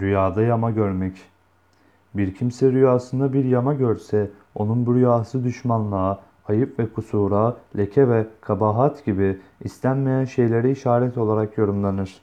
Rüyada yama görmek. Bir kimse rüyasında bir yama görse, onun bu rüyası düşmanlığa, ayıp ve kusura, leke ve kabahat gibi istenmeyen şeylere işaret olarak yorumlanır.